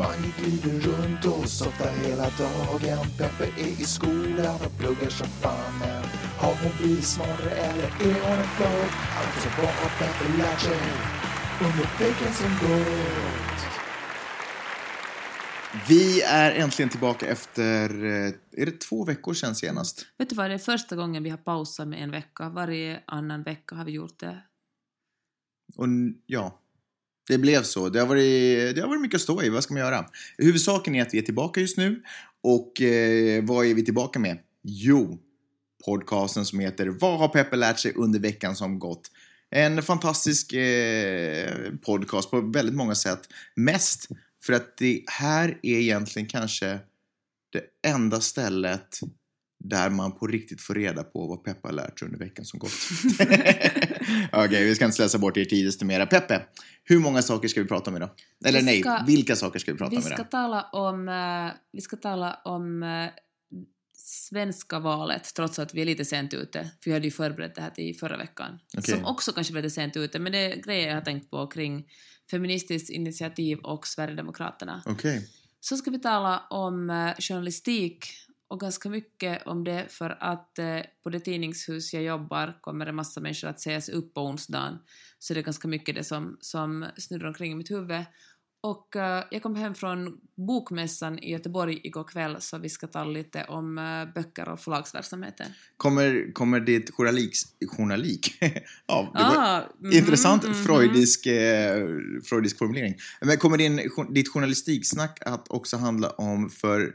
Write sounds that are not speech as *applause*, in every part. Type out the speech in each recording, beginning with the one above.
Mange glider runt och softar hela dagen. Peppe är i skolan och pluggar som fan. Men har hon blivit smartare eller är hon en flopp? Alltså vad har Peppe lärt sig under veckan som gått? Vi är äntligen tillbaka efter, eh, är det två veckor sedan senast? Vet du vad, det är första gången vi har pausat med en vecka. Varje annan vecka har vi gjort det. Och ja, det blev så. Det har varit, det har varit mycket att stå i. Vad ska man göra? Huvudsaken är att vi är tillbaka just nu. Och eh, vad är vi tillbaka med? Jo, podcasten som heter Vad har Peppe lärt sig under veckan som gått? En fantastisk eh, podcast på väldigt många sätt. Mest för att det här är egentligen kanske det enda stället där man på riktigt får reda på vad Peppe har lärt sig under veckan som gått. *laughs* Okej, vi ska inte slösa bort er tid desto mera. Peppe, hur många saker ska vi prata om idag? Eller Vi nej, ska- vilka saker ska vi prata Vi om ska idag? tala om, eh, vi ska tala om eh, svenska valet, trots att vi är lite sent ute. För vi hade ju förberett det här till förra veckan. Okej. Som också kanske var lite sent ute, men det är grejer jag har tänkt på kring Feministiskt initiativ och Sverigedemokraterna. Okej. Så ska vi tala om eh, journalistik och ganska mycket om det för att eh, på det tidningshus jag jobbar kommer en massa människor att sägas upp på onsdagen. Så det är ganska mycket det som, som snurrar omkring i mitt huvud. Och eh, jag kom hem från Bokmässan i Göteborg igår kväll så vi ska tala lite om eh, böcker och förlagsverksamheten. Kommer, kommer ditt journalik... Journalik? *laughs* ja, det Ah, mhm, intressant mhm. freudisk, eh, freudisk formulering. Men kommer din, ditt journalistiksnack att också handla om, för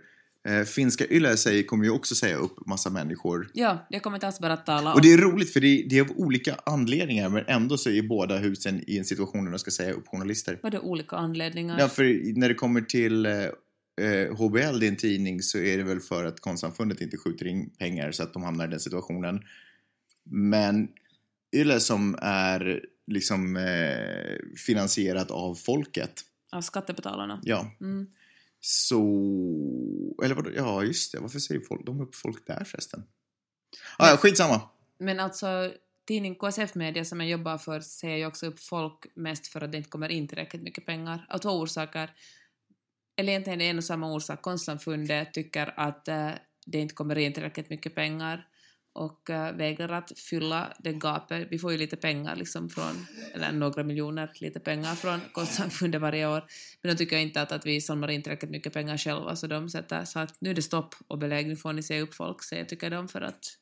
finska Yle säger, kommer ju också säga upp massa människor. Ja, jag kommer inte alls bara tala om... Och det är roligt för det är, det är av olika anledningar men ändå så är båda husen i en situation där de ska säga upp journalister. Vad är det olika anledningar? Ja, för när det kommer till eh, eh, HBL, din tidning, så är det väl för att konstsamfundet inte skjuter in pengar så att de hamnar i den situationen. Men Yle som är liksom eh, finansierat av folket, Av skattebetalarna. ja, Mm. Så... Eller vadå? Ja, just det. Varför säger folk, de upp folk där förresten? Ah, ja, skitsamma. Men alltså, tidning KSF Media som jag jobbar för säger ju också upp folk mest för att det inte kommer in tillräckligt mycket pengar. Av två orsaker. Eller egentligen är det en och samma orsak. Konstsamfundet tycker att eh, det inte kommer in tillräckligt mycket pengar och eh, vägrar att fylla det gapet. Vi får ju lite pengar liksom från, eller några miljoner, lite pengar från konstsamfundet varje år. Men de tycker inte att, att vi samlar in tillräckligt mycket pengar själva så de sätter så att nu är det stopp och belägg, nu får ni se upp folk, så jag tycker de för att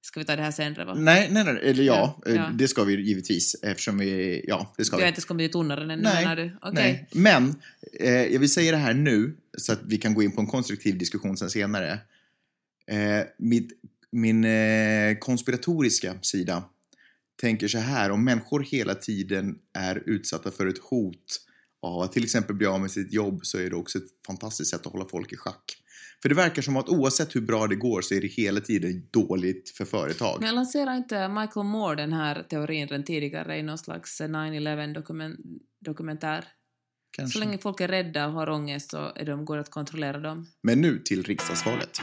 Ska vi ta det här senare va? Nej, nej, nej. Eller ja, Ja, eh, ja. det ska vi givetvis eftersom vi... Ja, det ska Vi har vi. inte kommit till tonaren ännu Nej, menar du? Okej. Nej, men eh, jag vill säga det här nu så att vi kan gå in på en konstruktiv diskussion sen senare. Eh, mitt, min eh, konspiratoriska sida tänker så här, om människor hela tiden är utsatta för ett hot av att till exempel bli av med sitt jobb så är det också ett fantastiskt sätt att hålla folk i schack. För det verkar som att oavsett hur bra det går så är det hela tiden dåligt för företag. Men lanserar inte Michael Moore den här teorin redan tidigare i någon slags 9-11 dokumen- dokumentär? Kanske. Så länge folk är rädda och har ångest så är de, går det att kontrollera dem. Men nu till riksdagsvalet.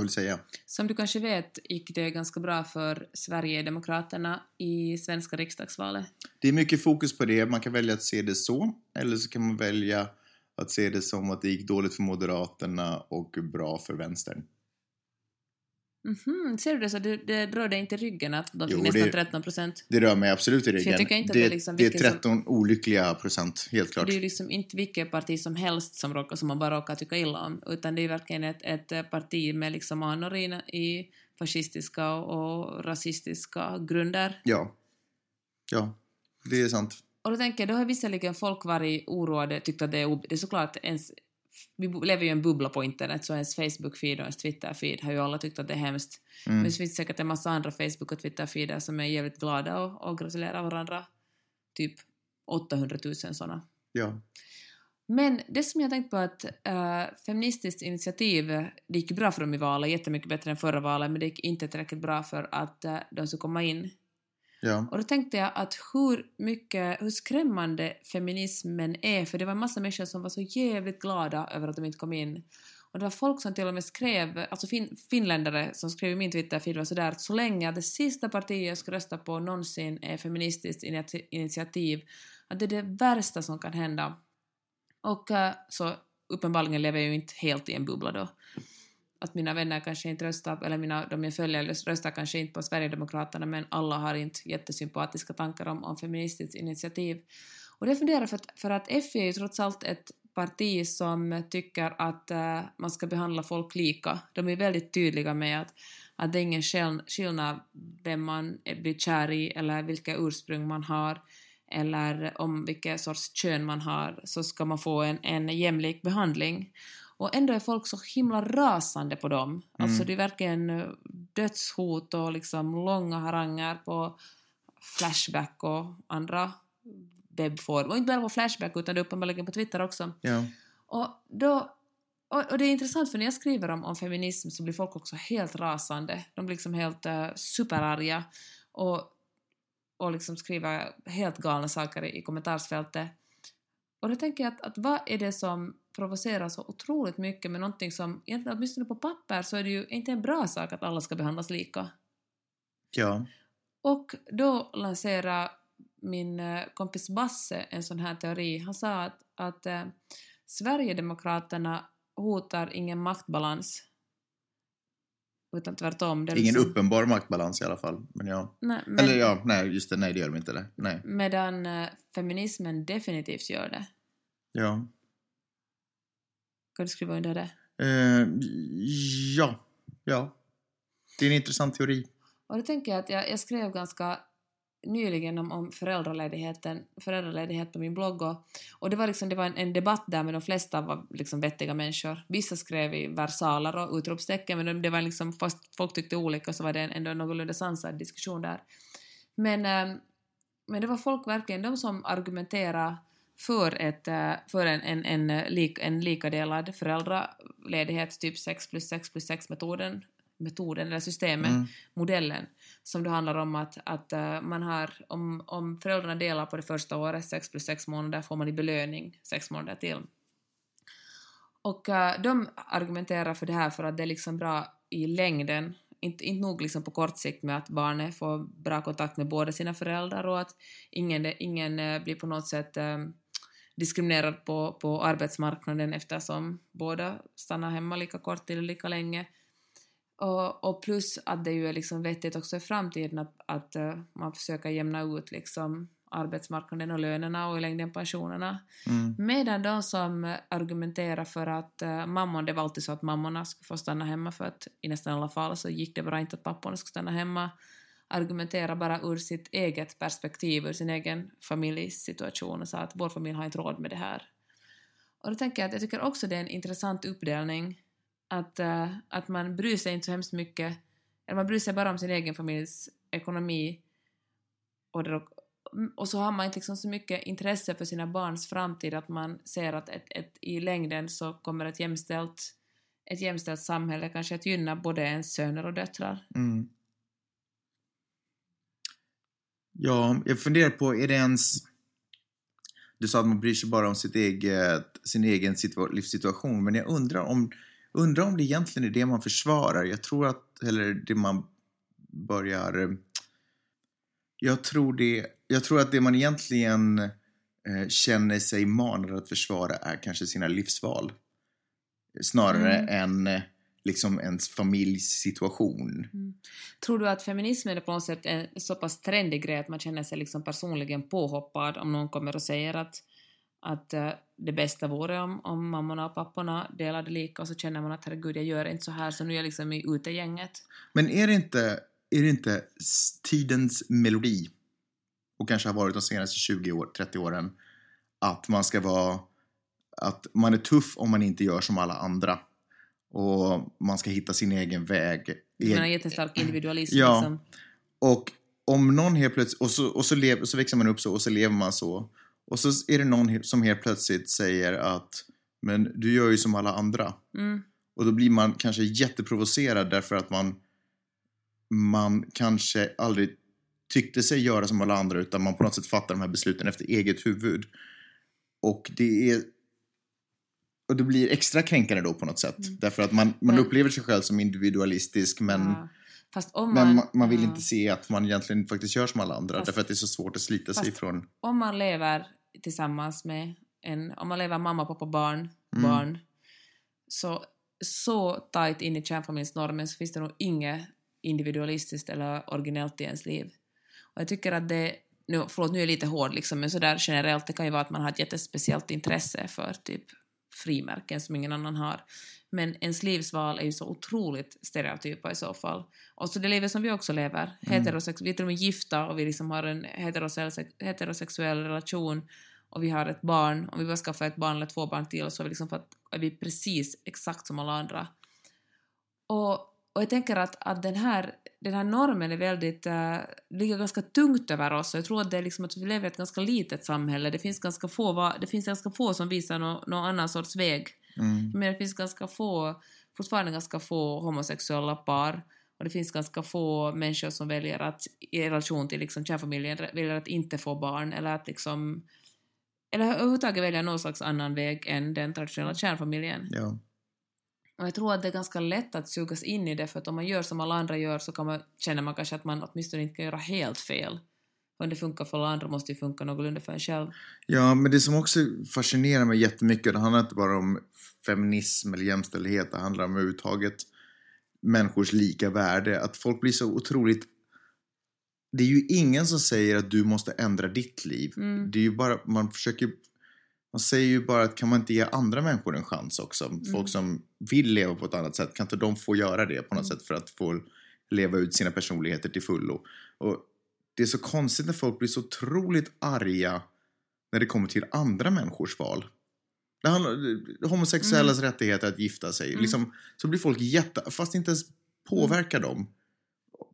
Vad vill säga? Som du kanske vet gick det ganska bra för Sverigedemokraterna i svenska riksdagsvalet. Det är mycket fokus på det. Man kan välja att se det så. Eller så kan man välja att se det som att det gick dåligt för Moderaterna och bra för vänstern. Mhm, ser du det så? Det, det rör dig inte i ryggen att de Jo, nästan det- 13 procent? Det rör mig absolut i ryggen. det, det är liksom det är vilken som- 13 olyckliga procent, helt klart. Det är ju liksom inte vilket parti som helst som, råkar, som man bara råkar tycka illa om, utan det är verkligen ett, ett parti med liksom anor i, fascistiska och rasistiska grunder. Ja. Ja, det är sant. Och då tänker jag, då har visserligen folk varit oroade, tyckt att det är, det är såklart ens, vi lever ju i en bubbla på internet, så ens Facebook-feed och ens Twitter-feed har ju alla tyckt att det är hemskt. Mm. Men det finns säkert en massa andra Facebook och Twitter-feeder som är jävligt glada och, och gratulerar varandra. Typ 800 000 sådana. Ja. Men det som jag tänkt på att äh, Feministiskt initiativ, det gick bra för dem i valet, jättemycket bättre än förra valet, men det gick inte tillräckligt bra för att äh, de skulle komma in. Ja. Och då tänkte jag att hur mycket, hur skrämmande feminismen är, för det var en massa människor som var så jävligt glada över att de inte kom in. Och det var folk som till och med skrev, alltså fin, finländare som skrev i min Twitterfeed var sådär att så länge det sista partiet jag ska rösta på någonsin är feministiskt initiativ, att det är det värsta som kan hända. Och eh, så uppenbarligen lever jag ju inte helt i en bubbla då. Att mina vänner kanske inte röstar, eller mina, de jag följer röstar kanske inte på Sverigedemokraterna men alla har inte jättesympatiska tankar om, om feministiskt initiativ. Och det funderar för att, för att FI är ju trots allt ett parti som tycker att äh, man ska behandla folk lika. De är väldigt tydliga med att, att det är ingen skillnad vem man blir kär i eller vilka ursprung man har eller om vilket sorts kön man har så ska man få en, en jämlik behandling. Och ändå är folk så himla rasande på dem. Mm. Alltså det är verkligen eh, dödshot och liksom långa haranger på Flashback och andra webbformer. Och inte bara på Flashback utan det är uppenbarligen på Twitter också. Ja. Och, då, och, och, det är intressant för när jag skriver om, om feminism så blir folk också helt rasande. De blir liksom helt uh, superarga och, och liksom skriver helt galna saker i, i kommentarsfältet. Och då tänker jag att, att vad är det som provocerar så otroligt mycket med någonting som egentligen åtminstone på papper så är det ju inte en bra sak att alla ska behandlas lika. Ja. Och då lanserar min eh, kompis Basse en sån här teori. Han sa att, att eh, Sverigedemokraterna hotar ingen maktbalans. Utan tvärtom. Det är Ingen liksom, uppenbar maktbalans i alla fall. Men ja. nej, men, Eller ja, nej, just det. Nej, det gör de inte. Det. Nej. Medan eh, feminismen definitivt gör det. Ja. Kan du skriva under det? Eh, ja. Ja. Det är en intressant teori. Och då tänker jag att jag, jag skrev ganska nyligen om, om föräldraledigheten, föräldraledighet på min blogg och, och det var, liksom, det var en, en, debatt där men de flesta var liksom vettiga människor. Vissa skrev i versaler och utropstecken men det var liksom, fast folk tyckte olika så var det ändå en någorlunda sansad diskussion där. Men, äh, men det var folk verkligen, de som argumenterade för, ett, eh, för en, en, en, eh, lik, en likadelad föräldraledighet, typ 6 plus 6 plus 6 metoden, metoden eller systemet, mm. modellen, som då handlar om att, att uh, man har, om, om föräldrarna delar på det första året, 6 plus 6 månader, får man i belöning 6 månader till. Och uh, de argumenterar för det här för att det är liksom bra i längden, inte, inte nog liksom på kort sikt med att barnet får bra kontakt med båda sina föräldrar och att ingen, ingen uh, blir på något sätt diskriminerad på, på arbetsmarknaden eftersom båda stannar hemma lika kort eller lika länge. Och, och, plus att det ju är liksom vettigt också i framtiden att, att uh, man försöker jämna ut liksom arbetsmarknaden och lönerna och i längden pensionerna. Mm. Medan de som argumenterar för att uh, mammon, det var alltid så att mammorna skulle få stanna hemma för att i nästan alla fall så gick det bara inte att papporna skulle stanna hemma, argumenterar bara ur sitt eget perspektiv, ur sin egen familjesituation och sa att vår familj har inte råd med det här. Och då tänker jag att jag tycker också det är en intressant uppdelning att, uh, att man bryr sig inte så hemskt mycket, eller man bryr sig bara om sin egen familjs ekonomi och, det, och så har man inte liksom så mycket intresse för sina barns framtid att man ser att ett, ett, i längden så kommer ett jämställt, ett jämställt samhälle kanske att gynna både ens söner och döttrar. Mm. Ja, jag funderar på, är det ens... Du sa att man bryr sig bara om sitt eget, sin egen situa livssituation, men jag undrar om Undrar om det egentligen är det man försvarar. Jag tror att, eller det man börjar... Jag tror, det, jag tror att det man egentligen eh, känner sig manad att försvara är kanske sina livsval. Snarare mm. än liksom ens familjssituation. Mm. Tror du att feminismen är på något sätt en så pass trendig grej att man känner sig liksom personligen påhoppad om någon kommer och säger att att uh, det bästa vore om, om mammorna och papporna delade lika och så känner man att herregud, jag gör inte så här så nu är jag liksom i utegänget. Men är det inte, är det inte tidens melodi och kanske har varit de senaste 20 år, 30 åren att man ska vara att man är tuff om man inte gör som alla andra och man ska hitta sin egen väg. Du menar jättestark individualism ja. liksom? Och om någon helt plötsligt, och så, och så, lev, så växer man upp så och så lever man så och så är det någon som helt plötsligt säger att men du gör ju som alla andra. Mm. Och då blir man kanske jätteprovocerad därför att man man kanske aldrig tyckte sig göra som alla andra utan man på något sätt fattar de här besluten efter eget huvud. Och det är och det blir extra kränkande då på något sätt. Mm. Därför att man, man upplever sig själv som individualistisk men, Ja. Fast om men man, man, vill ja. inte se att man egentligen faktiskt gör som alla andra. Fast- därför att det är så svårt att slita sig ifrån. om man lever tillsammans med en, om man lever mamma, pappa, barn, Mm. barn, så, så tajt in i kärnfamiljsnormen så finns det nog inget individualistiskt eller originellt i ens liv. Och jag tycker att det, nu, förlåt nu är jag lite hård liksom, men sådär generellt, det kan ju vara att man har ett jättespeciellt intresse för typ frimärken som ingen annan har. Men ens livsval är ju så otroligt stereotypa i så fall. Och så det livet som vi också lever, heterosex, vi är till och med gifta och vi liksom har en heterosex, heterosexuell relation och vi har ett barn, om vi bara skaffar ett barn eller två barn till så är vi, liksom att, är vi precis exakt som alla andra. Och, och jag tänker att, att den, här, den här normen är väldigt, äh, ligger ganska tungt över oss och jag tror att det är liksom att vi lever i ett ganska litet samhälle. Det finns ganska få, va- det finns ganska få som visar nå- någon annan sorts väg. Mm. Men det finns ganska få, fortfarande ganska få homosexuella par och det finns ganska få människor som väljer att i relation till liksom kärnfamiljen väljer att inte få barn eller att liksom eller överhuvudtaget välja någon slags annan väg än den traditionella kärnfamiljen. Ja. Och jag tror att det är ganska lätt att sugas in i det för att om man gör som alla andra gör så kan man, känner man kanske att man åtminstone inte kan göra helt fel. Om det funkar för alla andra måste ju funka någorlunda för en själv. ja, men det som också fascinerar mig jättemycket, det handlar inte bara om feminism eller jämställdhet, det handlar om överhuvudtaget människors lika värde. Att folk blir så otroligt... Det är ju ingen som säger att du måste ändra ditt liv. Mm. Det är ju bara, man försöker... Man säger ju bara att kan man inte ge andra människor en chans också? Mm. Folk som vill leva på ett annat sätt, kan inte de få göra det på något Mm. sätt för att få leva ut sina personligheter till fullo? Och det är så konstigt när folk blir så otroligt arga när det kommer till andra människors val. Det handlar homosexuellas rättigheter att gifta sig. Mm. Liksom, så blir folk jätte... Fast inte ens påverkar dem.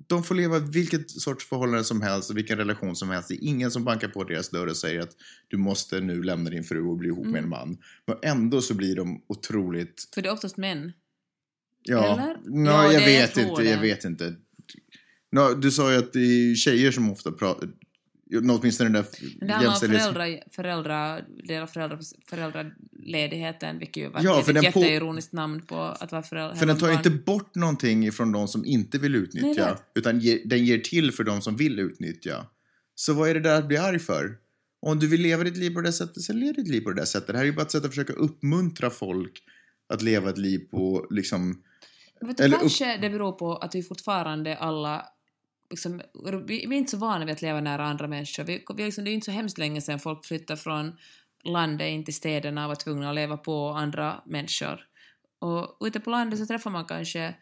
De får leva vilket sorts förhållande som helst och vilken relation som helst. Det är ingen som bankar på deras dörr och säger att du måste nu lämna din fru och bli ihop med en Mm. man. Men ändå så blir de otroligt... För det är oftast män. Ja, Eller? Nå, Ja, jag vet inte. Jag vet inte. Nå, du sa ju att det är tjejer som ofta pratar... Åtminstone den där det handlar om föräldrar, delar föräldrar, föräldraledigheten, vilket ju var Ja, ett den på- jätteironiskt namn på att vara förälder. För den tar ju inte bort någonting från de som inte vill utnyttja. nej. utan ger, den ger till för de som vill utnyttja. Så vad är det där att bli arg för? Om du vill leva ditt liv på det sättet, så lev ditt liv på det sättet. Det här är ju bara ett sätt att försöka uppmuntra folk att leva ett liv på liksom... Vet du, eller upp- kanske det beror på att vi fortfarande alla liksom, vi, är inte så vana vid att leva nära andra människor. Vi, vi, liksom, det är inte så hemskt länge sedan folk flyttade från landet in till städerna och var tvungna att leva på andra människor. Och ute på landet så träffar man kanske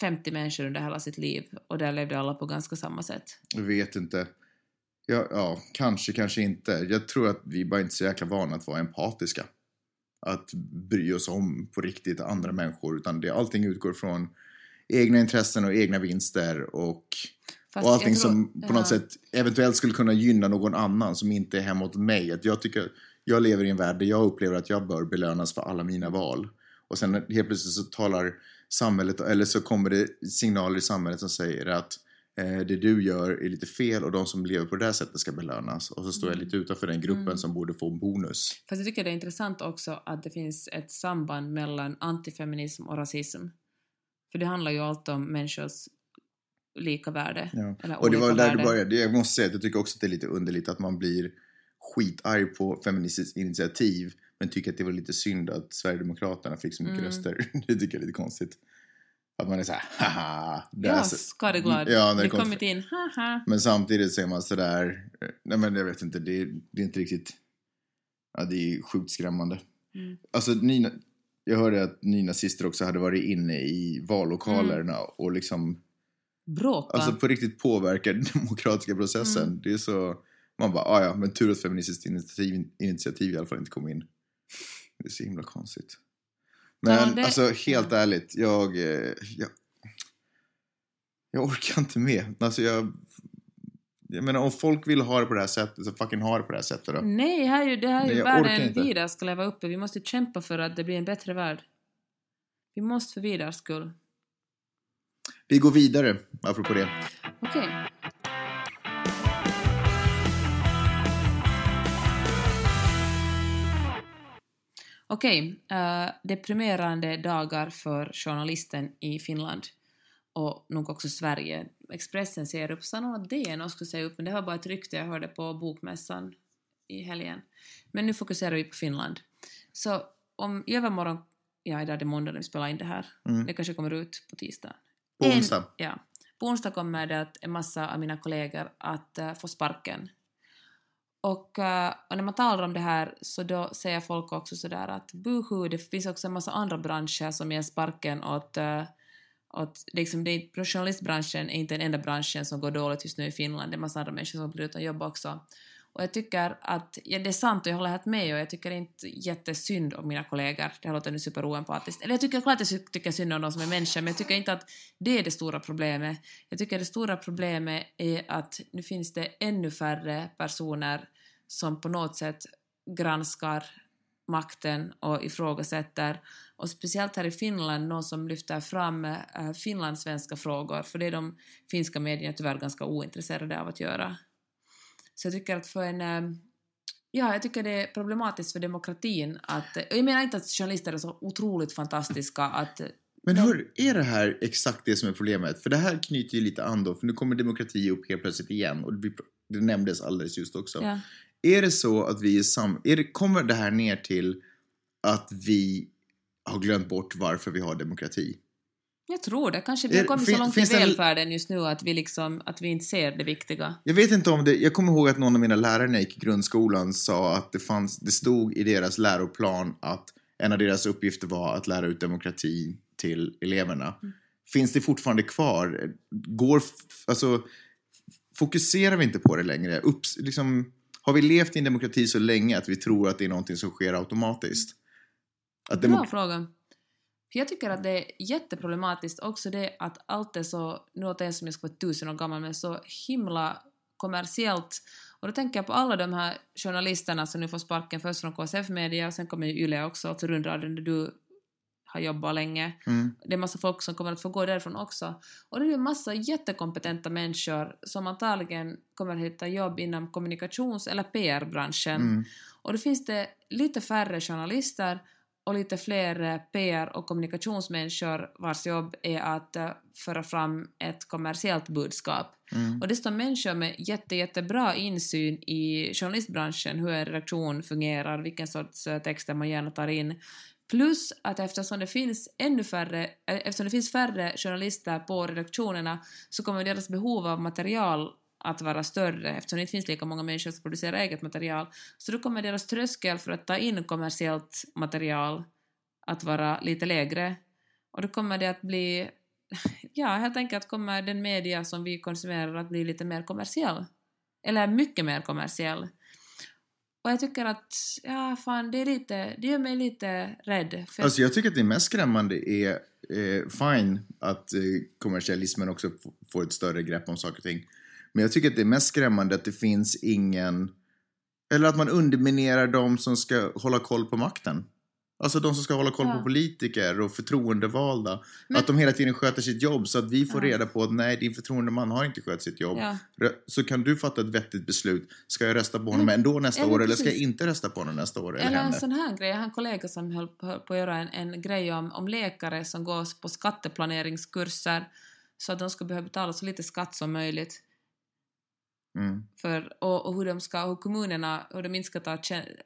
50 människor under hela sitt liv och där levde alla på ganska samma sätt. Jag vet inte. Ja, ja, kanske, kanske inte. Jag tror att vi bara inte är så jäkla vana att vara empatiska. Att bry oss om på riktigt andra människor. Utan det, allting utgår från egna intressen och egna vinster och, Fast och allting jag tror- som på ja. något sätt eventuellt skulle kunna gynna någon annan som inte är hemma åt mig. Att jag tycker, jag lever i en värld där jag upplever att jag bör belönas för alla mina val. Och sen helt plötsligt så talar samhället, eller så kommer det signaler i samhället som säger att eh, det du gör är lite fel och de som lever på det där sättet ska belönas. Och så står jag Mm. lite utanför den gruppen Mm. som borde få en bonus. Fast jag tycker det är intressant också att det finns ett samband mellan antifeminism och rasism. För det handlar ju alltid om människors lika värde. Ja. Och det var där värde. började. Jag måste säga att jag tycker också att det är lite underligt att man blir skitarg på Feministiskt initiativ men tycker att det var lite synd att Sverigedemokraterna fick så mycket Mm. röster. *laughs* Det tycker jag är lite konstigt. Att man är så här, haha. det är Ja, så- skadeglad. Ja, när det kommer- kommit in, haha. Men samtidigt säger man sådär, eh, nej men jag vet inte, det är, det är inte riktigt, ja det är sjukt skrämmande. Mm. Alltså nyna, jag hörde att nynazister också hade varit inne i vallokalerna och liksom, Bråka. alltså på riktigt påverkar den *laughs* demokratiska processen. Mm. Det är så, man bara, ah, ja men tur att Feministiskt initiativ, initiativ i alla fall inte kom in. Det är så himla konstigt. Men Ja, det- alltså helt ärligt, jag, eh, jag, jag orkar inte med. Alltså jag, jag menar om folk vill ha det på det här sättet så fucking ha det på det här sättet då. Nej, här är ju, det här är ju världen vi där ska leva uppe. Vi måste kämpa för att det blir en bättre värld. Vi måste för Vidars skull. Vi går vidare, apropå det. Okej. Okej, eh, deprimerande dagar för journalisten i Finland och nog också Sverige. Expressen ser upp, sa någon att DN skulle säga upp, men det var bara ett rykte jag hörde på bokmässan i helgen. Men nu fokuserar vi på Finland. Så om i övermorgon, ja idag är det måndag när vi spelar in det här, Mm. det kanske kommer ut på tisdag. På onsdag. Ja. På onsdag kommer det att en massa av mina kollegor att eh, få sparken. Och, eh, och när man talar om det här så då säger folk också sådär att buhu, det finns också en massa andra branscher som ger sparken åt, uh, åt liksom det, journalistbranschen är inte den enda branschen som går dåligt just nu i Finland, det är en massa andra människor som blir utan jobb också. Och jag tycker att, ja det är sant och jag håller helt med och jag tycker inte jättesynd om mina kollegor, det här låter nu superoempatiskt. Eller jag tycker klart att jag tycker synd om de som är människor men jag tycker inte att det är det stora problemet. Jag tycker det stora problemet är att nu finns det ännu färre personer som på något sätt granskar makten och ifrågasätter. Och speciellt här i Finland, någon som lyfter fram äh, finlandssvenska frågor, för det är de finska medierna tyvärr ganska ointresserade av att göra. Så jag tycker att för en... eh, Ja, jag tycker det är problematiskt för demokratin att... Jag menar inte att journalister är så otroligt fantastiska att... Men hör, är det här exakt det som är problemet? För det här knyter ju lite an då, för nu kommer demokrati upp helt plötsligt igen och det, det nämndes alldeles just också. Ja, Är det så att vi är sam... Är det, kommer det här ner till att vi har glömt bort varför vi har demokrati? Jag tror det. Kanske vi har kommit så långt i välfärden just nu att vi, liksom, att vi inte ser det viktiga. Jag vet inte om det... Jag kommer ihåg att någon av mina lärare när jag gick i grundskolan sa att det, fanns, det stod i deras läroplan att en av deras uppgifter var att lära ut demokrati till eleverna. Finns det fortfarande kvar? Går... Alltså, fokuserar vi inte på det längre? Upps, liksom, har vi levt i en demokrati så länge att vi tror att det är någonting som sker automatiskt? Att Bra fråga. För jag tycker att det är jätteproblematiskt också det att allt är så, nu låter jag som jag ska vara tusen år gammal, men så himla kommersiellt. Och då tänker jag på alla de här journalisterna som nu får sparken först från KSF Media och sen kommer ju Yle också, alltså rundradion där du har jobbat länge. Mm. Det är massa folk som kommer att få gå därifrån också. Och det är en massa jättekompetenta människor som antagligen kommer att hitta jobb inom kommunikations eller PR-branschen. Mm. Och då finns det lite färre journalister och lite fler eh, PR och kommunikationsmänniskor vars jobb är att eh, föra fram ett kommersiellt budskap. Mm. Och det står människor med jätte, jättebra insyn i journalistbranschen, hur en redaktion fungerar, vilken sorts eh, texter man gärna tar in. Plus att eftersom det finns ännu färre, eftersom det finns färre journalister på redaktionerna så kommer deras behov av material att vara större eftersom det inte finns lika många människor som producerar eget material. Så då kommer deras tröskel för att ta in kommersiellt material att vara lite lägre. Och då kommer det att bli, *laughs* ja helt enkelt kommer den media som vi konsumerar att bli lite mer kommersiell. Eller mycket mer kommersiell. Och jag tycker att, ja fan, det är lite, det gör mig lite rädd. För Alltså jag tycker att det mest skrämmande är eh, fine att eh, kommersialismen också får ett större grepp om saker och ting. Men jag tycker att det är mest skrämmande att det finns ingen... Eller att man underminerar de som ska hålla koll på makten. Alltså de som ska hålla koll Ja. på politiker och förtroendevalda. Men- Att de hela tiden sköter sitt jobb så att vi får Ja. reda på att nej, din förtroendeman har inte skött sitt jobb. ja, Så kan du fatta ett vettigt beslut. Ska jag rösta på honom Men- ändå nästa eller år eller ska jag precis. inte rösta på honom nästa år? Eller, Eller en henne? sån här grej, jag har en kollega som höll höll på att göra en, en grej om, om läkare som går på skatteplaneringskurser så att de ska behöva betala så lite skatt som möjligt. Mm. För, och, och hur de ska, hur kommunerna, hur de inte ska ta,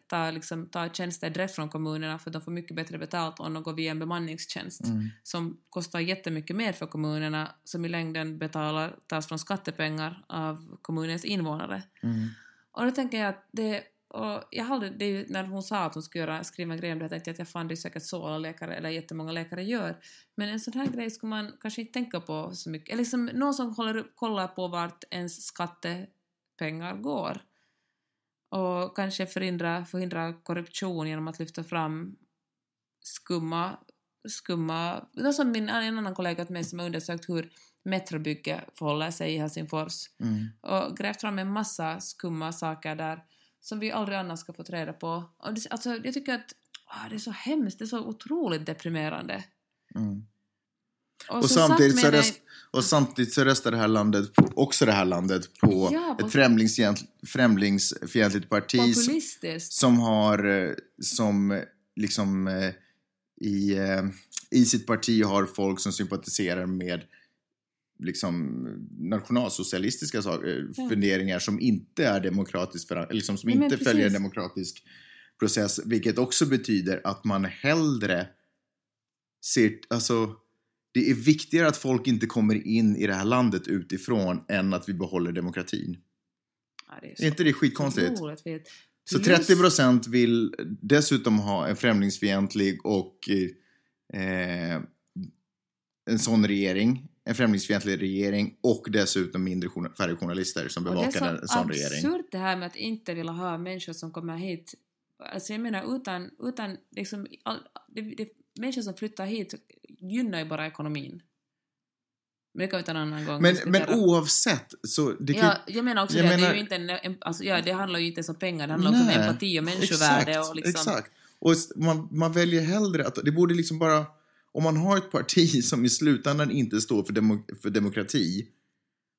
ta, liksom, ta tjänster direkt från kommunerna för de får mycket bättre betalt om de går via en bemanningstjänst Mm. som kostar jättemycket mer för kommunerna som i längden betalar, tas från skattepengar av kommunens invånare. Mm. Och då tänker jag att det, och jag hade, det är ju när hon sa att hon skulle göra, skriva en grej om det, jag tänkte att jag fan det är säkert så alla läkare, eller jättemånga läkare gör. Men en sån här grej skulle man kanske inte tänka på så mycket. Eller liksom någon som håller, kollar på vart ens skattepengar går. Och kanske förhindra, förhindra korruption genom att lyfta fram skumma, skumma... Det som min, en annan kollega till mig som har undersökt hur Metrobygge förhåller sig i Helsingfors Mm. och grävt fram en massa skumma saker där som vi aldrig annars ska få reda på. Alltså, jag tycker att ah, det är så hemskt, det är så otroligt deprimerande. Mm. Och, Och samtidigt, så rest, och samtidigt så röstar det här landet på, också det här landet på Ja, på- ett främlingsfientligt, parti som, som har eh, som liksom eh, i, eh, i sitt parti har folk som sympatiserar med liksom nationalsocialistiska sak, eh, Ja. funderingar som inte är demokratiskt liksom som men inte följer en demokratisk process, vilket också betyder att man hellre ser, alltså det är viktigare att folk inte kommer in i det här landet utifrån än att vi behåller demokratin. Ja, det är Är inte det skitkonstigt? Så Just- 30% vill dessutom ha en främlingsfientlig och eh, en sån regering, en främlingsfientlig regering och dessutom mindre färre journalister som det är bevakar en sån regering. absurt det här med att inte vilja ha människor som kommer hit. Alltså jag menar utan, utan liksom, all, det, det, människor som flyttar hit gynnar ju bara ekonomin. Men det kan vi ta en annan gång. Men, men oavsett så det kan Ja, jag menar också jag det, att det är menar- ju inte en, alltså, ja, det handlar ju inte ens om pengar, det handlar också om Nej, empati och människovärde exakt, och liksom... Exakt. Och man, man väljer hellre att, det borde liksom bara, om man har ett parti *laughs* som i slutändan inte står för, demo, för demokrati,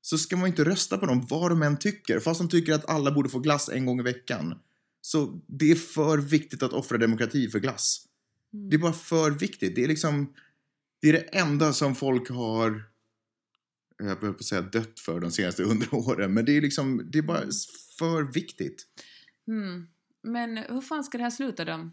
så ska man inte rösta på dem vad de än tycker, fast de tycker att alla borde få glass en gång i veckan. Så det är för viktigt att offra demokrati för glass. Mm. Det är bara för viktigt. Det är liksom, det är det enda som folk har, jag höll på att säga dött för de senaste *laughs* hundra åren, men det är liksom, det är bara för viktigt. Mm. Men hur fan ska det här sluta då?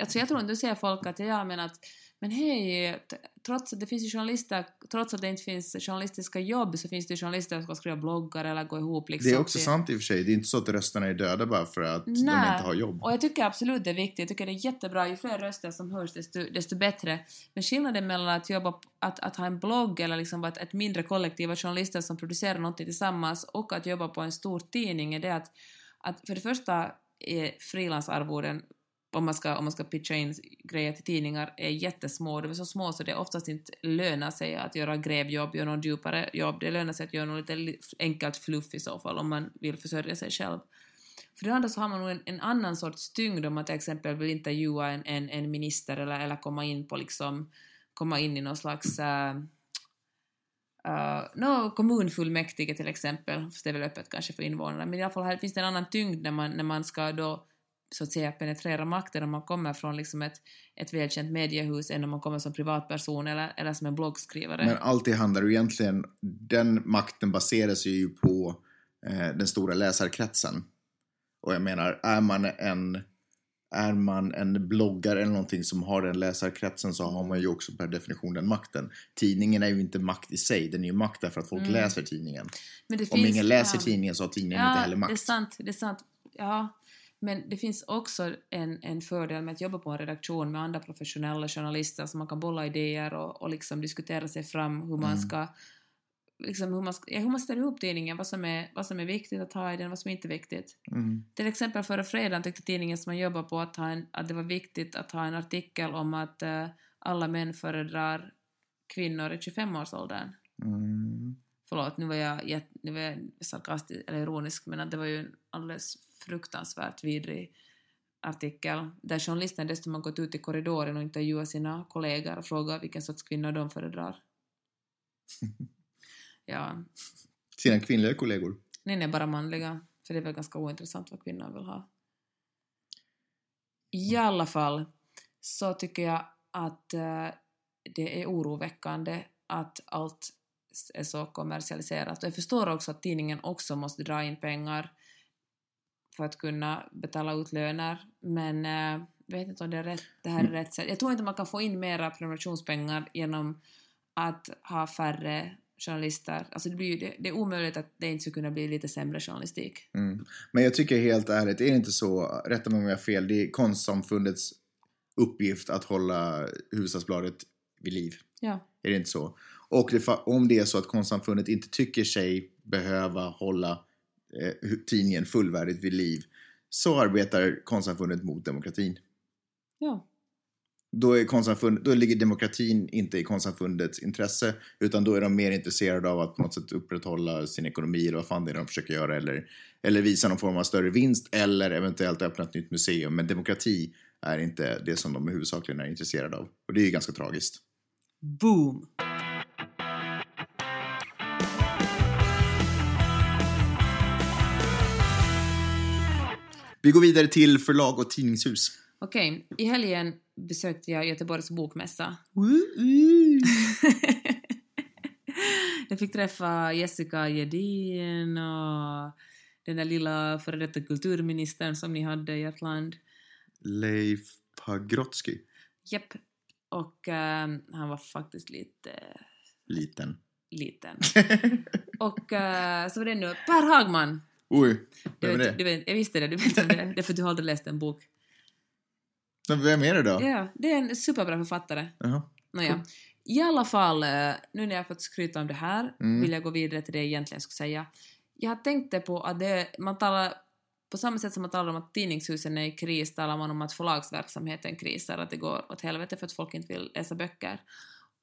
Alltså jag tror inte, du säger folk att ja men att men hej, trots att det finns journalister, trots att det inte finns journalistiska jobb så finns det journalister som ska skriva bloggar eller gå ihop liksom. Det är också sant i och för sig. Det är inte så att rösterna är döda bara för att de inte Nej. har jobb. Och jag tycker absolut det är viktigt. Jag tycker det är jättebra. Ju fler röster som hörs, desto, desto bättre. Men skillnaden mellan att jobba, att, att ha en blogg eller liksom ett, ett mindre kollektiv av journalister som producerar någonting tillsammans och att jobba på en stor tidning är det att, att för det första är frilansarvoden om man, ska, om man ska pitcha in grejer till tidningar är jättesmå. De är så små så det oftast inte lönar sig att göra grävjobb, göra något djupare jobb. Det lönar sig att göra något lite enkelt fluff i så fall om man vill försörja sig själv. För det andra så har man nog en, en annan sorts tyngd om man till exempel vill intervjua en, en, en minister eller, eller komma in på liksom komma in i någon slags eh, eh, uh, uh, no, kommunfullmäktige till exempel, fast det är väl öppet kanske för invånarna, men i alla fall här finns det en annan tyngd när man, när man ska då så att säga penetrera makten om man kommer från liksom ett, ett välkänt mediehus än om man kommer som privatperson eller, eller som en bloggskrivare. Men allt det handlar ju egentligen, den makten baserar sig ju på eh, den stora läsarkretsen. Och jag menar, är man en är man en bloggare eller någonting som har den läsarkretsen så har man ju också per definition den makten. Tidningen är ju inte makt i sig, den är ju makt därför att folk Mm. läser tidningen. Om finns- ingen läser ja. tidningen så har tidningen Ja, inte heller det är makt. sant. Det är sant. Ja, men det finns också en, en fördel med att jobba på en redaktion med andra professionella journalister så man kan bolla idéer och, och liksom diskutera sig fram hur man Mm. ska liksom hur man, ja, hur man ställer ihop tidningen, vad som, är, vad som är viktigt att ha i den, vad som inte är viktigt. Mm. Till exempel förra fredagen tyckte tidningen som man jobbar på att, ha en, att det var viktigt att ha en artikel om att eh, alla män föredrar kvinnor i 25-årsåldern. Mm. Förlåt, nu var jag, nu var jag sarkastisk eller ironisk, men att det var ju en alldeles fruktansvärt vidrig artikel där journalisten dessutom har gått ut i korridoren och intervjuat sina kollegor och frågat vilken sorts kvinnor de föredrar. *laughs* Ja, Sina kvinnliga kollegor. nej, nej, bara manliga, för det är väl ganska ointressant vad kvinnor vill ha. I alla fall så tycker jag att eh, det är oroväckande att allt är så kommersialiserat. Och jag förstår också att tidningen också måste dra in pengar för att kunna betala ut löner, men eh, jag vet inte om det, är rätt, det här är rätt sätt. Jag tror inte man kan få in mera prenumerationspengar genom att ha färre journalister. Alltså det, blir det, det är omöjligt att det inte skulle kunna bli lite sämre journalistik. Mm. Men jag tycker helt ärligt, är det inte så, rätta mig om jag har fel, det är konstsamfundets uppgift att hålla Hufvudstadsbladet vid liv. Ja. Är det inte så? Och det, om det är så att konstsamfundet inte tycker sig behöva hålla eh, tidningen fullvärdigt vid liv så arbetar konstsamfundet mot demokratin. Ja. Då, är konstsamfund, då ligger demokratin inte i konstsamfundets intresse utan då är de mer intresserade av att på något sätt upprätthålla sin ekonomi eller vad fan det är de försöker göra eller, eller visa någon form av större vinst eller eventuellt öppna ett nytt museum. Men demokrati är inte det som de huvudsakligen är intresserade av. Och det är ju ganska tragiskt. Boom! Vi går vidare till förlag och tidningshus. Okej, i helgen besökte jag Göteborgs bokmässa. *laughs* jag fick träffa Jessica Gedin och den där lilla före detta kulturministern som ni hade i ert land. Leif Pagrotsky. Japp. Och ehm, han var faktiskt lite Liten. liten. *laughs* och eh, så var det nu Per Hagman. Oj, vem är det? du vet, jag visste det, du vet om det. Är för att du har aldrig läst en bok. Men Vem är det då? Ja, det är en superbra författare. Jaha. Nåja. I alla fall, eh, nu när jag har fått skryta om det här Mm. vill jag gå vidare till det jag egentligen skulle säga. Jag tänkte på att det, man talar, på samma sätt som man talar om att tidningshusen är i kris talar man om att förlagsverksamheten krisar, att det går åt helvete för att folk inte vill läsa böcker.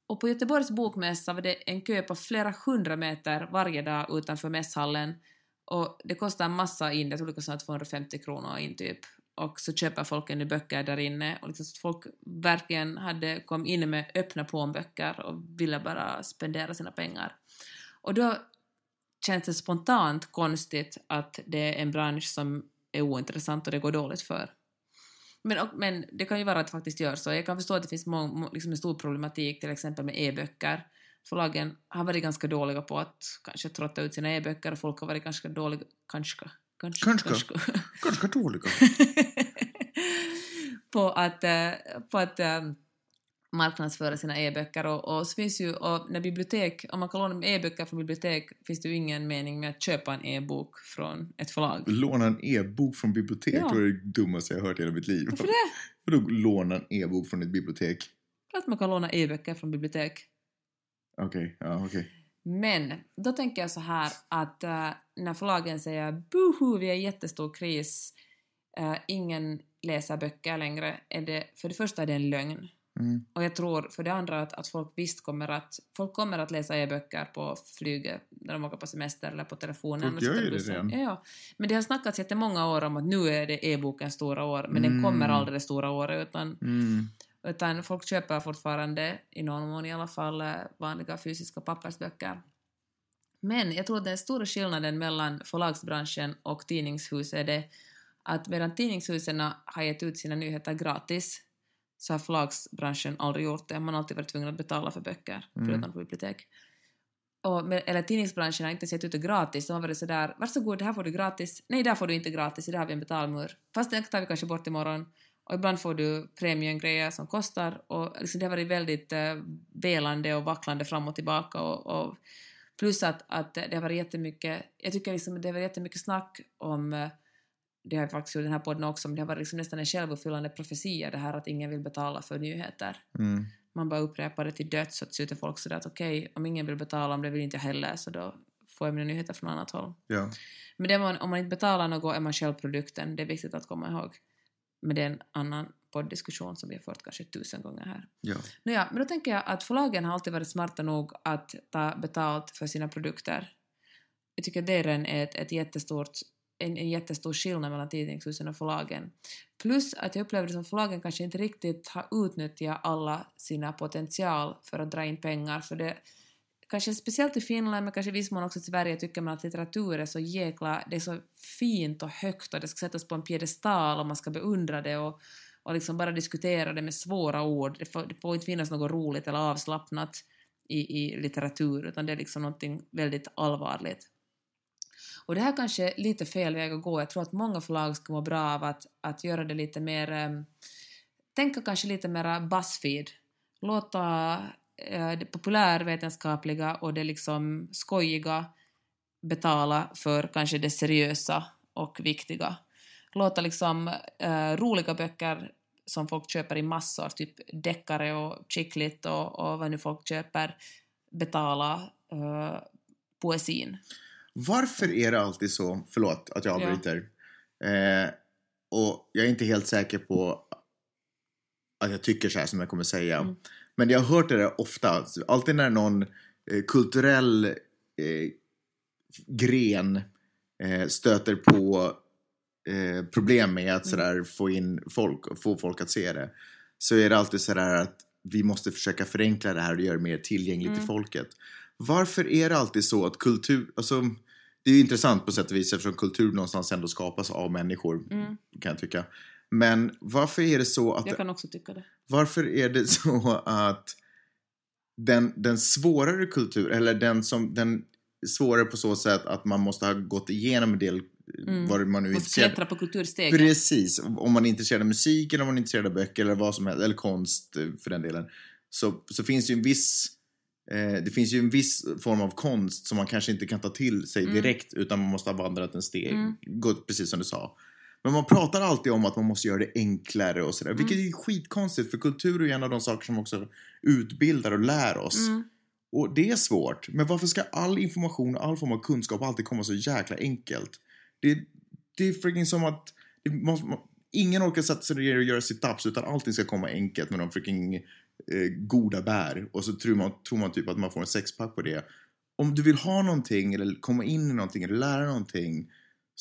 Och på Göteborgs bokmässa var det en kö på flera hundra meter varje dag utanför mässhallen och det kostar en massa in, jag tror det kostar 250 kronor in typ. Och så köper folk ännu böcker där inne och liksom så folk verkligen hade kom in med öppna plånböcker och ville bara spendera sina pengar. Och då känns det spontant konstigt att det är en bransch som är ointressant och det går dåligt för. Men, och, men det kan ju vara att det faktiskt gör så. Jag kan förstå att det finns mång, liksom en stor problematik till exempel med e-böcker. Förlagen har varit ganska dåliga på att kanske trotta ut sina e-böcker och folk har varit ganska dåliga, kanske, kanske, Kanske. kanske. Ganska dåliga. *laughs* på att, eh, på att eh, marknadsföra sina e-böcker och, och så finns ju, och när bibliotek, om man kan låna e-böcker från bibliotek finns det ju ingen mening med att köpa en e-bok från ett förlag. Låna en e-bok från bibliotek Ja. var det dummaste jag hört i hela mitt liv. Varför det? Vadå låna en e-bok från ett bibliotek? Klart man kan låna e-böcker från bibliotek. Okej, ja okej. Men då tänker jag så här att eh, när förlagen säger buhu, vi är i jättestor kris, eh, ingen läser böcker längre, är det, för det första är det en lögn. Mm. Och jag tror för det andra att, att folk visst kommer att, folk kommer att läsa e-böcker på flyget när de åker på semester eller på telefonen. Folk gör ju det redan. Ja, ja. Men det har snackats jättemånga år om att nu är det e-bokens stora år, men den Mm. kommer aldrig det stora året utan Mm. Utan folk köper fortfarande, i någon mån i alla fall, eh, vanliga fysiska pappersböcker. Men jag tror att den stora skillnaden mellan förlagsbranschen och tidningshus är det att medan tidningshusen har gett ut sina nyheter gratis så har förlagsbranschen aldrig gjort det. Man har alltid varit tvungen att betala för böcker, Mm. förutom på bibliotek. Och, men- eller tidningsbranschen har inte sett ut det gratis. De har varit sådär, varsågod, det här får du gratis. Nej, där får du inte gratis, där har vi en betalmur. Fast den tar vi kanske bort imorgon. Och ibland får du premiumgrejer som kostar. Och liksom det har varit väldigt eh, velande och vacklande fram och tillbaka. Och, och plus att, att det har varit jättemycket, jag tycker liksom det har varit jättemycket snack om eh, det har jag faktiskt gjort den här podden också, men det har varit liksom nästan en självuppfyllande profetia det här att ingen vill betala för nyheter. Mm. Man bara upprepar det till döds så sitter folk sådär att okej, om ingen vill betala, om det vill inte jag heller, så då får jag mina nyheter från annat håll. Ja. Men man, om man inte betalar något är man själv produkten, det är viktigt att komma ihåg. Men det är en annan poddiskussion som vi har fört kanske tusen gånger här. ja. Nåja, men då tänker jag att förlagen har alltid varit smarta nog att ta betalt för sina produkter. Jag tycker det redan är ett, ett jättestort, en, en jättestor skillnad mellan tidningshusen och förlagen. Plus att jag upplever det som att förlagen kanske inte riktigt har utnyttjat alla sina potential för att dra in pengar. För det, kanske speciellt i Finland, men kanske i viss mån också i Sverige, tycker man att litteratur är så jäkla, det är så fint och högt och det ska sättas på en piedestal och man ska beundra det och, och liksom bara diskutera det med svåra ord. Det får, det får inte finnas något roligt eller avslappnat i, i litteratur, utan det är liksom någonting väldigt allvarligt. Och det här kanske är lite fel väg att gå. Jag tror att många förlag skulle må bra av att, att göra det lite mer... Um, tänka kanske lite mera Buzzfeed. Låta det populärvetenskapliga och det liksom skojiga betala för kanske det seriösa och viktiga. Låta liksom eh, roliga böcker som folk köper i massor, typ deckare och chicklit och, och vad nu folk köper, betala eh, poesin. Varför är det alltid så, förlåt att jag Ja. avbryter, eh, och jag är inte helt säker på att jag tycker så här som jag kommer säga. Mm. Men jag har hört det där ofta, alltid när någon eh, kulturell eh, gren eh, stöter på eh, problem med att Mm. sådär få in folk och få folk att se det. Så är det alltid sådär att vi måste försöka förenkla det här och göra det mer tillgängligt Mm. till folket. Varför är det alltid så att kultur, alltså det är ju intressant på sätt och vis eftersom kultur någonstans ändå skapas av människor, Mm. kan jag tycka. Men varför är det så att Jag kan också tycka det. varför är det så att den, den svårare kultur, eller den som den svårare på så sätt att man måste ha gått igenom en del Mm. vad man nu är Måste klättra på kulturstegen. Precis, om man är intresserad av musik eller om man är intresserad av böcker eller vad som helst, eller konst eh, för den delen. Så, så finns det ju en viss eh, det finns ju en viss form av konst som man kanske inte kan ta till sig Mm. direkt utan man måste ha vandrat en steg, Mm. gått precis som du sa. Men man pratar alltid om att man måste göra det enklare och sådär, Mm. vilket är skitkonstigt för kultur är en av de saker som också utbildar och lär oss. Mm. Och det är svårt. Men varför ska all information och all form av kunskap alltid komma så jäkla enkelt? Det, det är freaking som att måste, man- ingen orkar sätta sig ner och göra sit-ups utan allting ska komma enkelt med de freaking eh, goda bär. Och så tror man, tror man typ att man får en sexpack på det. Om du vill ha någonting eller komma in i någonting eller lära någonting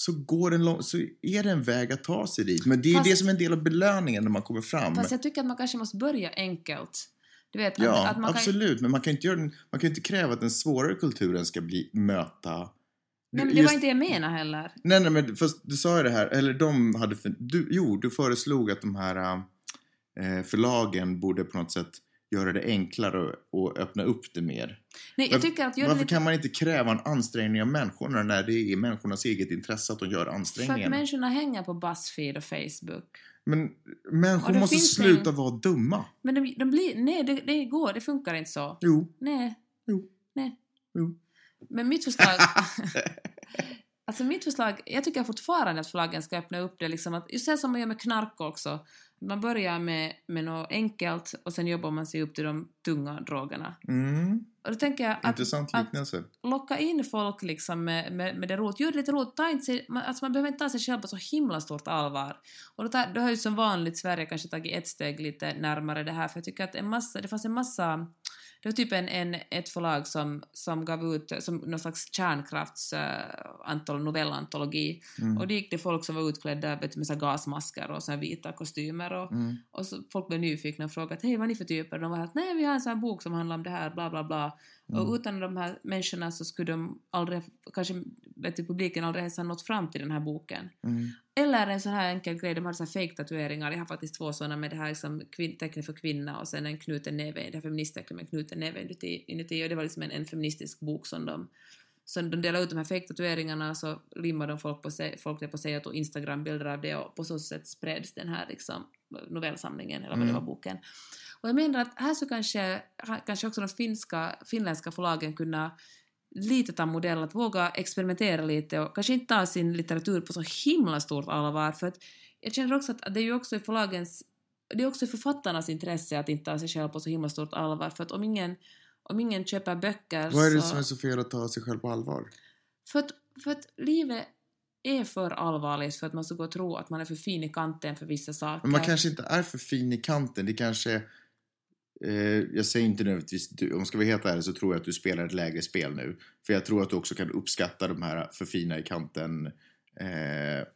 så, går det en lång, så är det en väg att ta sig dit. Men det är Fast- det som är en del av belöningen när man kommer fram. Fast jag tycker att man kanske måste börja enkelt. Du vet, att, Ja, att man kan, absolut. Men man kan, inte göra den, man kan inte kräva att den svårare kulturen ska bli, möta... Nej, men det Just- var inte det jag menade heller. Nej, nej, men fast du sa ju det här, eller de hade... Du, jo, du föreslog att de här äh, förlagen borde på något sätt göra det enklare och, öppna upp det mer. Nej, jag tycker att... Det Varför lite, kan man inte kräva en ansträngning av människorna när det är människornas eget intresse att de gör för att ansträngningarna? människorna hänger på Buzzfeed och Facebook. Men människor måste sluta en- vara dumma. Men de, de blir... Nej, det, det går. Det funkar inte så. Jo, Nej. Jo. Nej. Jo. Men mitt förslag... *laughs* *laughs* alltså mitt förslag... Jag tycker fortfarande att förlagen ska öppna upp det liksom att... Just det som man gör med knark också. Man börjar med, med något enkelt och sen jobbar man sig upp till de tunga drogerna. mm, Och då tänker jag att, intressant att liknelse. locka in folk liksom med, med, med det roligt. Gör det lite roligt. Ta inte sig, man, alltså man behöver inte ta sig själv på så himla stort allvar. Och då, tar, då har ju som vanligt Sverige kanske tagit ett steg lite närmare det här för jag tycker att en massa, det fanns en massa det var typ en, en, ett förlag som, som gav ut som någon slags kärnkrafts uh, antol, novellantologi Mm. och det gick det folk som var utklädda med så gasmasker och så vita kostymer och, Mm. och så folk blev nyfikna och frågade hej vad är ni för typer? De var att nej vi har en sån här bok som handlar om det här bla bla bla Mm. och utan de här människorna så skulle de aldrig, kanske vet du, publiken aldrig ens ha nått fram till den här boken. Eller en sån här enkel grej, de har så här fake-tatueringar, jag har faktiskt två såna med det här liksom kvin- tecknet för kvinna och sen en knuten näve, det här feministtecknet med en knuten näve inuti, inuti och det var liksom en, en feministisk bok som de så de delade ut de här fake-tatueringarna så limmade de folk, på sig, folk det på sig och tog Instagram-bilder av det och på så sätt spreds den här liksom novellsamlingen eller vad det Mm. var boken. Och jag menar att här så kanske, kanske också de finska, finländska förlagen kunna lite ta modell att våga experimentera lite och kanske inte ta sin litteratur på så himla stort allvar för att jag känner också att det är ju också i förlagens det är också i författarnas intresse att inte ta sig själv på så himla stort allvar för att om ingen, om ingen köper böcker Vad är det så... som är så fel att ta sig själv på allvar? För att, för att livet är för allvarligt för att man ska gå och tro att man är för fin i kanten för vissa saker. Men man kanske inte är för fin i kanten. Det kanske... Eh, Eh, jag säger inte nödvändigtvis... Du, om jag ska vara helt ärlig så tror jag att du spelar ett lägre spel nu. För jag tror att du också kan uppskatta de här för fina i kanten. Eh,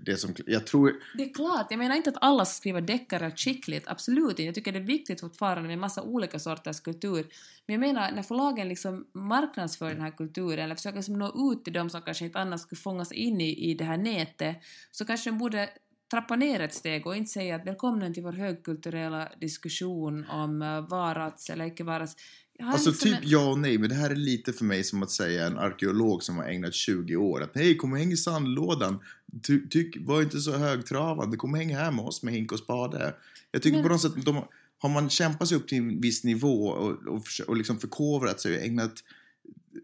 det som... Jag tror... Det är klart, jag menar inte att alla ska skriva deckare skickligt, absolut inte. Jag tycker det är viktigt fortfarande med massa olika sorters kultur. Men jag menar, när förlagen liksom marknadsför den här kulturen, eller försöker liksom nå ut till dem som kanske inte annars skulle fångas in i, i det här nätet, så kanske de borde trappa ner ett steg och inte säga att välkommen till vår högkulturella diskussion om uh, varats eller icke varats. Alltså liksom typ en- ja och nej, men det här är lite för mig som att säga en arkeolog som har ägnat 20 år att hej, kom och häng i sandlådan. Ty, tyck, var inte så högtravande, kom och häng här med oss med hink och spade. Jag tycker Men- på något sätt, de, har man kämpat sig upp till en viss nivå och, och, och liksom förkovrat sig och ägnat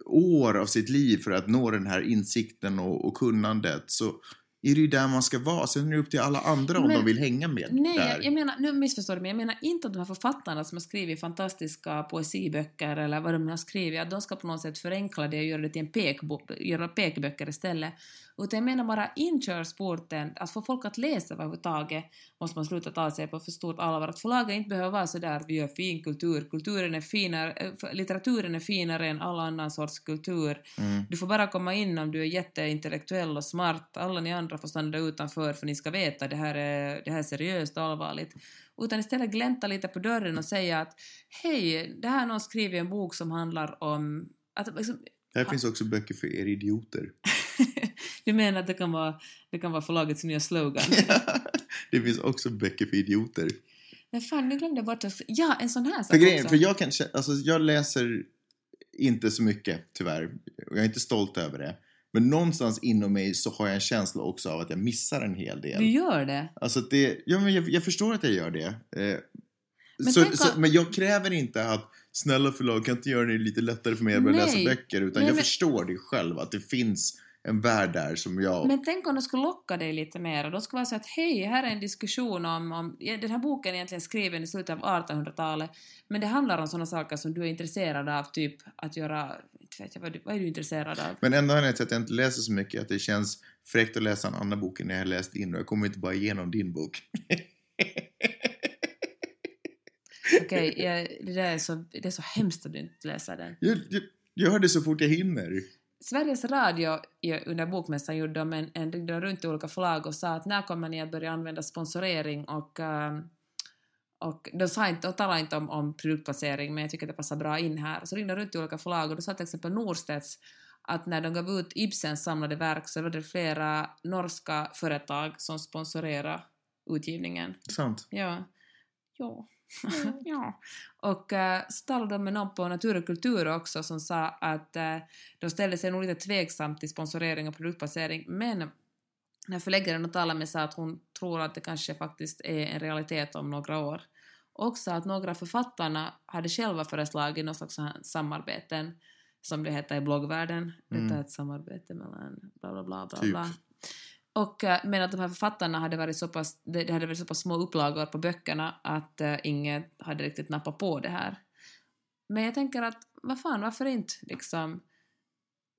år av sitt liv för att nå den här insikten och, och kunnandet så är det ju där man ska vara. Sen är det upp till alla andra om Men- de vill hänga med Nej, där. jag, jag menar, nu missförstår du mig, jag menar inte att de här författarna som har skrivit fantastiska poesiböcker eller vad de har skrivit, att de ska på något sätt förenkla det och göra det till en pekbo- göra pekböcker istället. Utan jag menar bara inkörsporten, att få folk att läsa överhuvudtaget måste man sluta ta sig på för stort allvar. Att förlaget inte behöver vara sådär, vi gör fin kultur, kulturen är finare, äh, litteraturen är finare än all annan sorts kultur. Mm. Du får bara komma in om du är jätteintellektuell och smart. Alla ni andra får stanna utanför för ni ska veta det här är, det här är seriöst och allvarligt. Utan istället glänta lite på dörren och säga att hej, det här har någon skrivit en bok som handlar om att liksom, Det här finns också böcker för er idioter. *laughs* *laughs* du menar att det kan vara, det kan vara förlagets nya slogan? *laughs* det finns också böcker för idioter. Men fan, nu glömde jag bort att... Ja, en sån här sak För, grejen, också. för jag, kan, alltså, jag läser inte så mycket, tyvärr. Och Jag är inte stolt över det. Men någonstans inom mig så har jag en känsla också av att jag missar en hel del. Du gör det? Alltså det, ja, men jag, jag förstår att jag gör det. Eh, Men så, så, men jag kräver inte att snälla förlag kan inte göra det lite lättare för mig att börja läsa böcker. Utan Nej, jag men- förstår det själv att det finns en värld där som jag... Men tänk om de skulle locka dig lite mer och de skulle vara så att hej, här är en diskussion om, om den här boken är egentligen skriven i slutet av 1800-talet men det handlar om sådana saker som du är intresserad av, typ att göra, inte vet jag, vad, vad är du intresserad av? Men ändå anledningen till att jag inte läser så mycket är att det känns fräckt att läsa en annan bok än jag har läst in och jag kommer inte bara igenom din bok. *laughs* Okej, ja, det där är så, det är så hemskt att du inte läser den. jag, jag gör det så fort jag hinner. Sveriges Radio i- under Bokmässan gjorde de en, en ringde runt till olika förlag och sa att när kommer ni att börja använda sponsorering och ehm, och de, sa inte, de talade inte om, om produktplacering men jag tycker det passar bra in här. Så ringde de runt till olika förlag och då sa till exempel Norstedts att när de gav ut Ibsens samlade verk så var det flera norska företag som sponsorerade utgivningen. Sant. Ja. Ja. *laughs* ja. Och uh, så talade de med någon på Natur och kultur också som sa att eh, de ställde sig nog lite tveksamt till sponsorering och produktplacering men när förläggaren de talade med sa att hon tror att det kanske faktiskt är en realitet om några år. Också att några författarna hade själva föreslagit någon slags samarbeten som det heter i bloggvärlden. Mm. Detta är ett samarbete mellan bla bla bla bla Typ. bla. Och, eh, men att de här författarna hade varit så pass, det hade varit så pass små upplagor på böckerna att uh, ingen hade riktigt nappat på det här. Men jag tänker att, vad fan, varför inte liksom,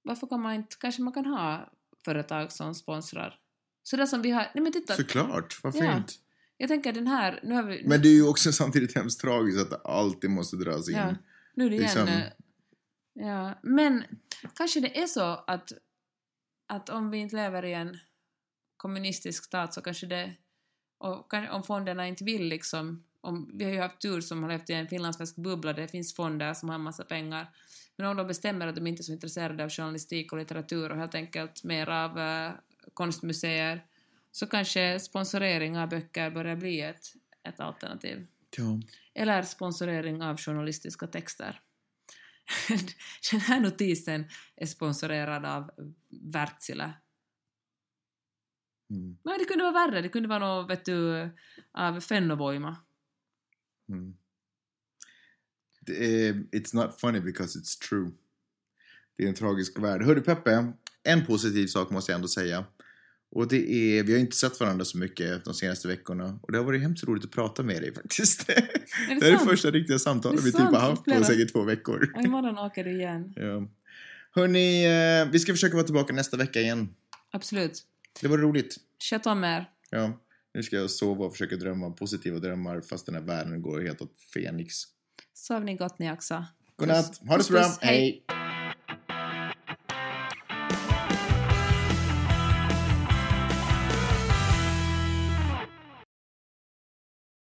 varför kan man inte, kanske man kan ha företag som sponsrar. Sådär som vi har, nej men titta, Såklart, varför Ja. inte? jag tänker den här, nu har vi, Men det är ju också samtidigt hemskt tragiskt att det alltid måste dras in. Ja. Nu är det igen. Liksom- eh, Ja, men kanske det är så att, att om vi inte lever i en kommunistisk stat så kanske det... Och om fonderna inte vill liksom... Om, vi har ju haft tur som har levt i en finlandssvensk bubbla, det finns fonder som har en massa pengar. Men om de bestämmer att de inte är så intresserade av journalistik och litteratur och helt enkelt mer av eh, konstmuseer så kanske sponsorering av böcker börjar bli ett, ett alternativ. Ja. Eller sponsorering av journalistiska texter. *laughs* Den här notisen är sponsorerad av Wärtsilä. Mm. Nej, det kunde vara värre. Det kunde vara något, vet du, av Fennovoima. Mm. It's not funny because it's true. Det är en tragisk värld. Hörru Peppe, en positiv sak måste jag ändå säga. Och det är, vi har inte sett varandra så mycket de senaste veckorna. Och det har varit hemskt roligt att prata med dig faktiskt. Är det *laughs* det är det första riktiga samtalet vi typ har haft på säkert två veckor. Och imorgon åker du igen. *laughs* Ja. Hörni, eh, vi ska försöka vara tillbaka nästa vecka igen. Absolut. Det var roligt. Sköt om er. Ja, nu ska jag sova och försöka drömma positiva drömmar fast den här världen går helt åt Fenix. Sov ni gott ni också. Godnatt, ha det så bra, hej!